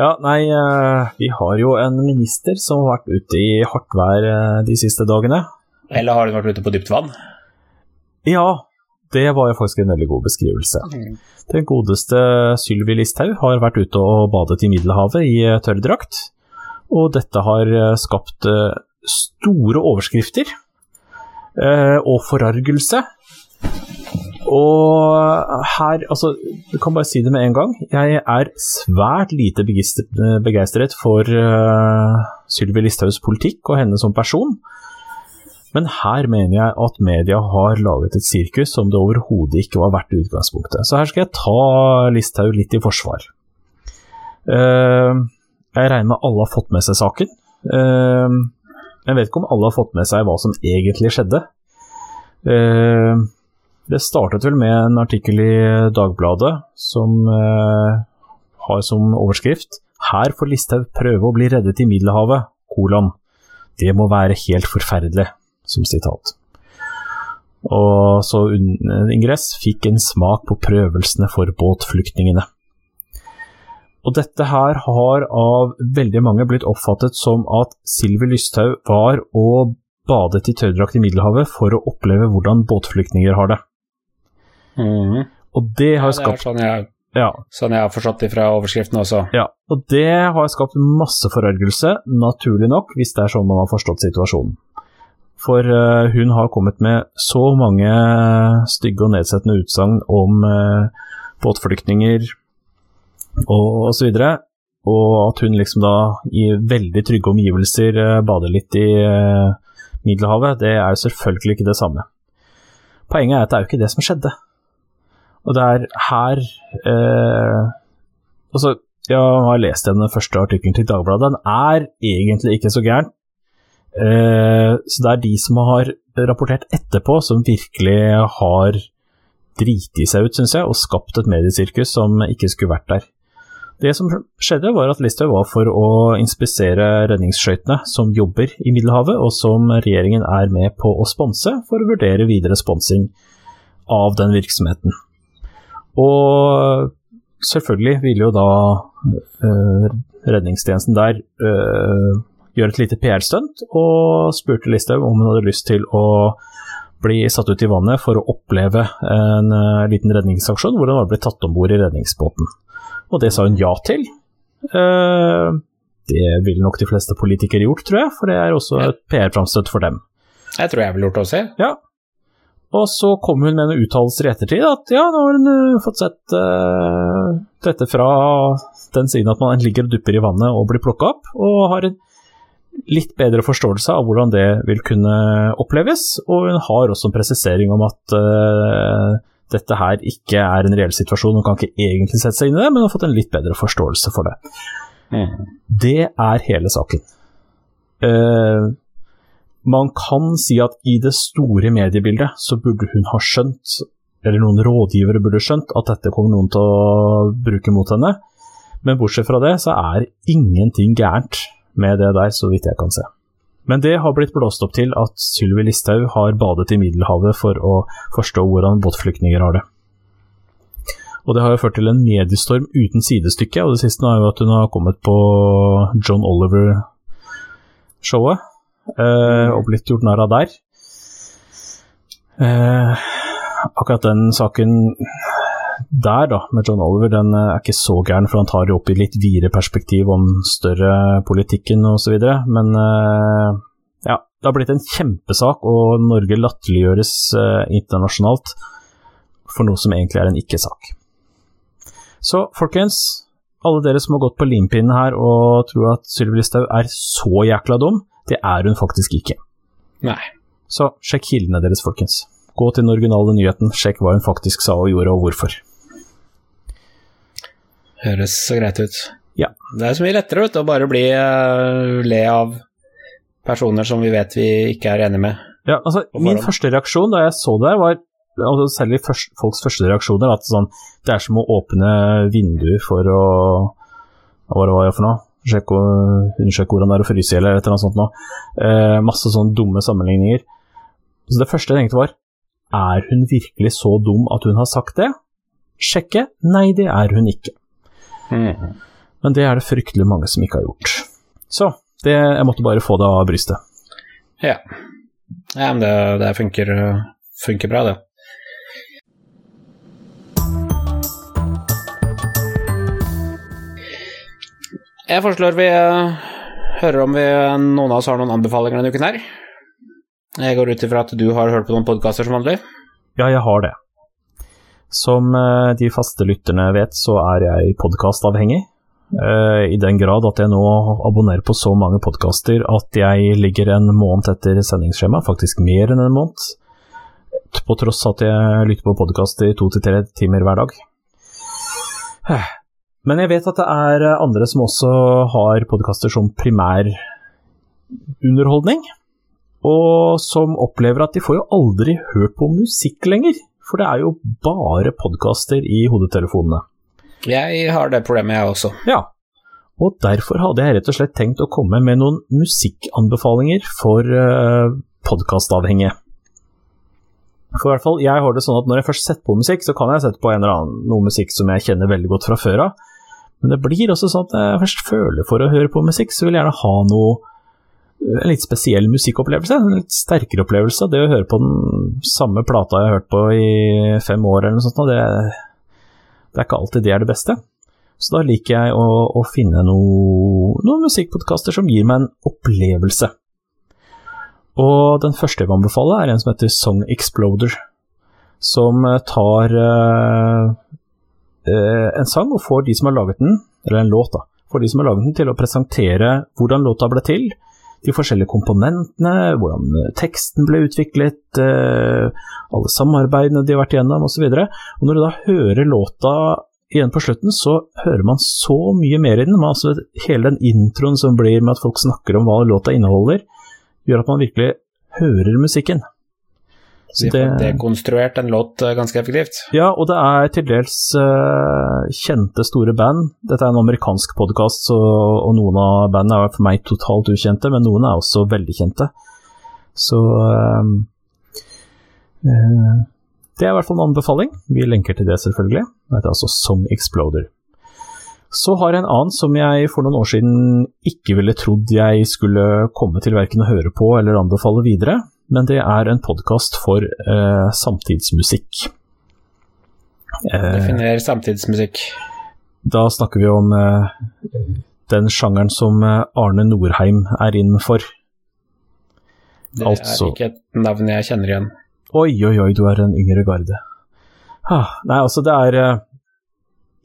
Ja, nei, eh, vi har jo en minister som har vært ute i hardt vær eh, de siste dagene. Eller har hun vært ute på dypt vann? Ja, det var jo faktisk en veldig god beskrivelse. Den godeste Sylvi Listhaug har vært ute og badet i Middelhavet i tørrdrakt, og dette har skapt store overskrifter og forargelse. Og her, altså, du kan bare si det med en gang, jeg er svært lite eh, begeistret for uh, Sylvi Listhaugs politikk og henne som person. Men her mener jeg at media har laget et sirkus som det overhodet ikke var verdt i utgangspunktet. Så her skal jeg ta Listhaug litt i forsvar. Uh, jeg regner med alle har fått med seg saken. Eh, jeg vet ikke om alle har fått med seg hva som egentlig skjedde. Eh, det startet vel med en artikkel i Dagbladet som eh, har som overskrift 'Her får Listhaug prøve å bli reddet i Middelhavet', kolon. Det må være helt forferdelig, som sitat. og så ingress fikk en smak på prøvelsene for båtflyktningene. Og dette her har av veldig mange blitt oppfattet som at Sylvi Lysthaug var og badet i tørrdrakt i Middelhavet for å oppleve hvordan båtflyktninger har det. Mm. Og det har Ja, det skapt sånn jeg, ja, sånn jeg har forstått det fra overskriften også. ja, og det har skapt masse forargelse, naturlig nok, hvis det er sånn man har forstått situasjonen. For uh, hun har kommet med så mange stygge og nedsettende utsagn om uh, båtflyktninger og, osv. og at hun liksom da i veldig trygge omgivelser eh, bader litt i eh, Middelhavet, det er jo selvfølgelig ikke det samme. Poenget er at det er jo ikke det som skjedde. Og det er her eh, Altså, jeg har lest den første artikkelen til Dagbladet. Den er egentlig ikke så gæren. Eh, så det er de som har rapportert etterpå, som virkelig har driti seg ut, syns jeg, og skapt et mediesirkus som ikke skulle vært der. Det som skjedde, var at Listhaug var for å inspisere redningsskøytene som jobber i Middelhavet, og som regjeringen er med på å sponse for å vurdere videre sponsing av den virksomheten. Og selvfølgelig ville jo da øh, redningstjenesten der øh, gjøre et lite PR-stunt, og spurte Listhaug om hun hadde lyst til å bli satt ut i vannet for å oppleve en øh, liten redningsaksjon hvor hun var blitt tatt om bord i redningsbåten. Og det sa hun ja til. Eh, det ville nok de fleste politikere gjort, tror jeg, for det er også et PR-framstøt for dem. Jeg tror jeg ville gjort det også. Ja. Og så kom hun med en uttalelse i ettertid at ja, nå har hun eh, fått sett uh, dette fra den siden at man ligger og dupper i vannet og blir plukka opp, og har en litt bedre forståelse av hvordan det vil kunne oppleves. Og hun har også en presisering om at eh, dette her ikke er en reell situasjon, hun kan ikke egentlig sette seg inn i det, men har fått en litt bedre forståelse for det. Mm. Det er hele saken. Uh, man kan si at i det store mediebildet så burde hun ha skjønt, eller noen rådgivere burde skjønt, at dette kommer noen til å bruke mot henne. Men bortsett fra det så er ingenting gærent med det der, så vidt jeg kan se. Men det har blitt blåst opp til at Sylvi Listhaug har badet i Middelhavet for å forstå hvordan båtflyktninger har det. Og det har jo ført til en mediestorm uten sidestykke, og det siste er jo at hun har kommet på John Oliver-showet eh, og blitt gjort narr av der. Eh, akkurat den saken der, da, med John Oliver, den er ikke så gæren, for han tar jo opp i litt videre perspektiv om større politikken osv. Men eh, ja, det har blitt en kjempesak, og Norge latterliggjøres eh, internasjonalt for noe som egentlig er en ikke-sak. Så folkens, alle dere som har gått på limpinnen her og tror at Sylvi Listhaug er så jækla dum, det er hun faktisk ikke. Nei. Så sjekk kildene deres, folkens. Gå til den originale nyheten, sjekk hva hun faktisk sa og gjorde, og hvorfor. Høres så greit ut. Ja. Det er så mye lettere vet å bare bli uh, le av personer som vi vet vi ikke er enige med. Ja, altså, min første reaksjon da jeg så det, var altså, særlig først, folks første reaksjoner at sånn, det er som å åpne vinduer for å Hva var det for noe? Sjekke, undersøke hvordan det er å fryse eller et eller annet sånt noe. Eh, masse sånne dumme sammenligninger. Så det første jeg tenkte var Er hun virkelig så dum at hun har sagt det? Sjekke? Nei, det er hun ikke. Mhm. Men det er det fryktelig mange som ikke har gjort. Så det, jeg måtte bare få det av brystet. Ja. ja, men det, det funker, funker bra, det. Jeg foreslår vi eh, hører om vi, noen av oss har noen anbefalinger denne uken her. Jeg går ut ifra at du har hørt på noen podkaster som vanlig. Ja, jeg har det. Som eh, de faste lytterne vet, så er jeg podkastavhengig. Eh, I den grad at jeg nå abonnerer på så mange podkaster at jeg ligger en måned etter sendingsskjema, faktisk mer enn en måned. På tross at jeg lytter på podkast i to til tre timer hver dag. Men jeg vet at det er andre som også har podkaster som primær underholdning, og som opplever at de får jo aldri hørt på musikk lenger. For det er jo bare podkaster i hodetelefonene. Jeg har det problemet, jeg også. Ja, og derfor hadde jeg rett og slett tenkt å komme med noen musikkanbefalinger for uh, podkastavhengige. For i hvert fall, jeg har det sånn at Når jeg først setter på musikk, så kan jeg sette på en eller annen noe musikk som jeg kjenner veldig godt fra før av. Men det blir også sånn at jeg først føler for å høre på musikk, så vil jeg gjerne ha noe en litt spesiell musikkopplevelse. En litt sterkere opplevelse. Det å høre på den samme plata jeg har hørt på i fem år, eller noe sånt, det, det er ikke alltid det er det beste. Så da liker jeg å, å finne noe, noen musikkpodkaster som gir meg en opplevelse. Og den første jeg vil anbefale, er en som heter Song Exploder. Som tar uh, uh, en sang og får de som har laget den, eller en låt, da, får de som har laget den til å presentere hvordan låta ble til, de forskjellige komponentene, hvordan eh, teksten ble utviklet, alle samarbeidene de har vært igjennom osv. Når du da hører låta igjen på slutten, så hører man så mye mer i den. Altså, hele den introen som blir med at folk snakker om hva låta inneholder, gjør at man virkelig hører musikken. Så de har dekonstruert en låt eh, ganske effektivt? Ja, og det er til dels uh, kjente, store band. Dette er en amerikansk podkast, og noen av bandene er for meg totalt ukjente, men noen er også veldig kjente. Så uh, uh, Det er i hvert fall en anbefaling. Vi lenker til det, selvfølgelig. Det er altså Song Exploder. Så har jeg en annen som jeg for noen år siden ikke ville trodd jeg skulle komme til verken å høre på eller anbefale videre, men det er en podkast for eh, samtidsmusikk. Eh, Definer samtidsmusikk. Da snakker vi om eh, den sjangeren som eh, Arne Norheim er innenfor. Det altså, er ikke et navn jeg kjenner igjen. Oi, oi, oi, du er en yngre garde. Ah, nei, altså, det er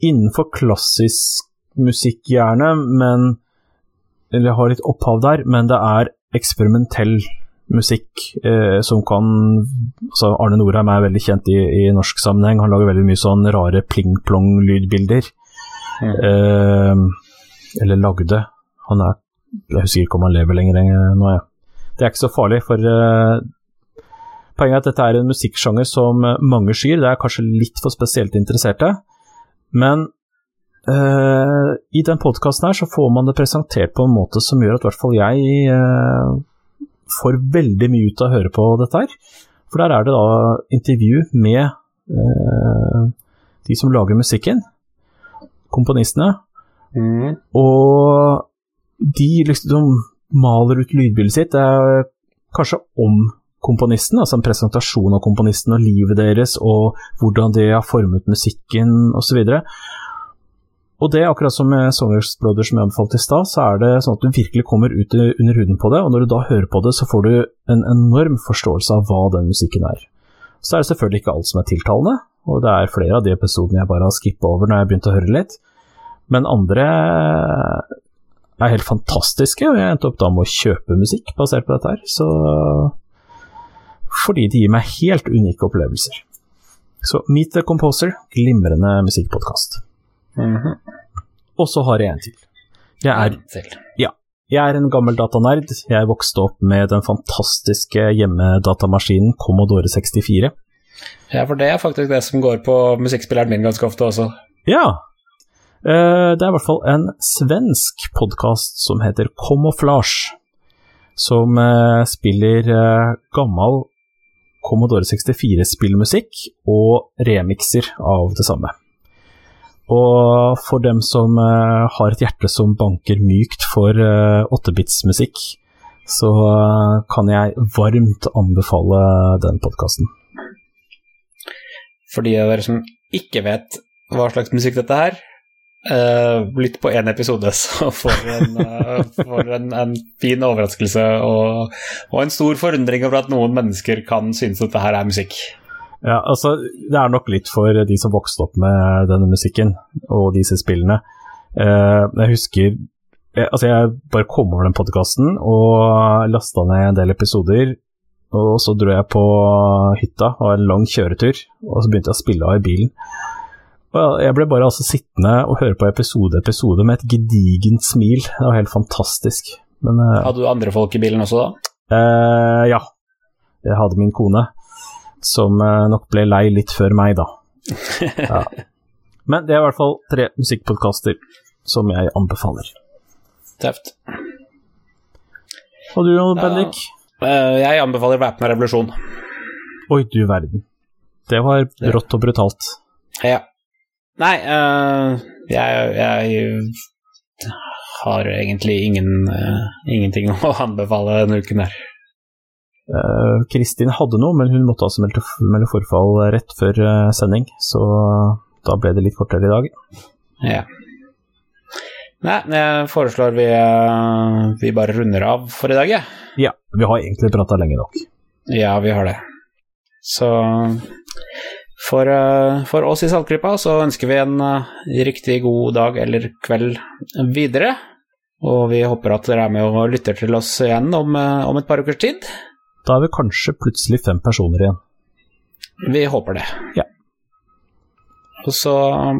innenfor klassisk musikk, gjerne, men Eller har litt opphav der, men det er eksperimentell musikk eh, som kan altså Arne Norheim er veldig kjent i, i, norsk sammenheng. Han lager veldig mye sånn rare pling-plong-lydbilder. Mm. Eh, eller lagde. Han er Jeg husker ikke om han lever lenger nå, jeg. Det er ikke så farlig, for eh, poenget er at dette er en musikksjanger som mange skyr. Det er kanskje litt for spesielt interesserte. Men uh, i den podkasten her så får man det presentert på en måte som gjør at i hvert fall jeg får veldig mye ut av å høre på dette her. For der er det da intervju med eh, de som lager musikken, komponistene. Mm. Og de liksom maler ut lydbildet sitt. Det er kanskje om komponisten, altså en presentasjon av komponisten og livet deres, og hvordan det har formet musikken osv. Og det, akkurat som med Songers Brothers som jeg anbefalte i stad, så er det sånn at du virkelig kommer ut under huden på det, og når du da hører på det, så får du en enorm forståelse av hva den musikken er. Så er det selvfølgelig ikke alt som er tiltalende, og det er flere av de episodene jeg bare har skippa over når jeg begynte begynt å høre litt, men andre er helt fantastiske, og jeg endte opp da med å kjøpe musikk basert på dette her, så fordi de gir meg helt unike opplevelser. Så Meet the Composer, glimrende musikkpodkast. Mm -hmm. Og så har jeg en til. Jeg er, ja, jeg er en gammel datanerd. Jeg vokste opp med den fantastiske hjemmedatamaskinen Commodore 64. Ja, for det er faktisk det som går på musikkspilleren min ganske ofte også. Ja. Eh, det er i hvert fall en svensk podkast som heter Camouflage, som eh, spiller eh, gammel Commodore 64-spillmusikk og remixer av det samme. Og for dem som uh, har et hjerte som banker mykt for uh, 8-bits-musikk, så uh, kan jeg varmt anbefale den podkasten. For de av dere som ikke vet hva slags musikk dette er, Uh, lytt på én episode, så får en, uh, får en, en fin overraskelse og, og, en stor forundring over at noen mennesker kan synes at dette her er musikk. Ja, altså, det er nok litt for de som vokste opp med denne musikken og disse spillene. Uh, jeg husker Altså, jeg bare kom over den podkasten og lasta ned en del episoder. Og så dro jeg på hytta, og en lang kjøretur, og så begynte jeg å spille av i bilen. Og Jeg ble bare altså sittende og høre på episode episode med et gedigent smil. Det var helt fantastisk. Men, uh, hadde du andre folk i bilen også, da? Uh, ja. Jeg hadde min kone, som uh, nok ble lei litt før meg, da. ja. Men det er i hvert fall tre musikkpodkaster som jeg anbefaler. Tøft. Og du, Bendik? jeg anbefaler Væpna revolusjon. Oi, du verden. Det var rått og brutalt. Ja. Nei, uh, jeg, jeg, har egentlig ingen, uh, ingenting å anbefale denne uken her. Uh, Kristin hadde noe, men hun måtte altså melde, melde forfall rett før sending, så da ble det litt kortere i dag. Ja. Nei, jeg foreslår vi, vi bare runder av for i dag, jeg. Ja. ja, vi har egentlig prata lenge nok. Ja, vi har det. Så for, for oss i Saltklypa så ønsker vi en riktig god dag eller kveld videre. Og vi håper at dere er med og lytter til oss igjen om, om et par ukers tid. Da er vi kanskje plutselig fem personer igjen. Vi håper det. Ja. Og så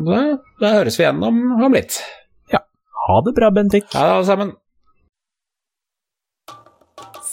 da, da høres vi igjen om, om litt. Ja. Ha det bra, Bendik. Ha det, alle sammen.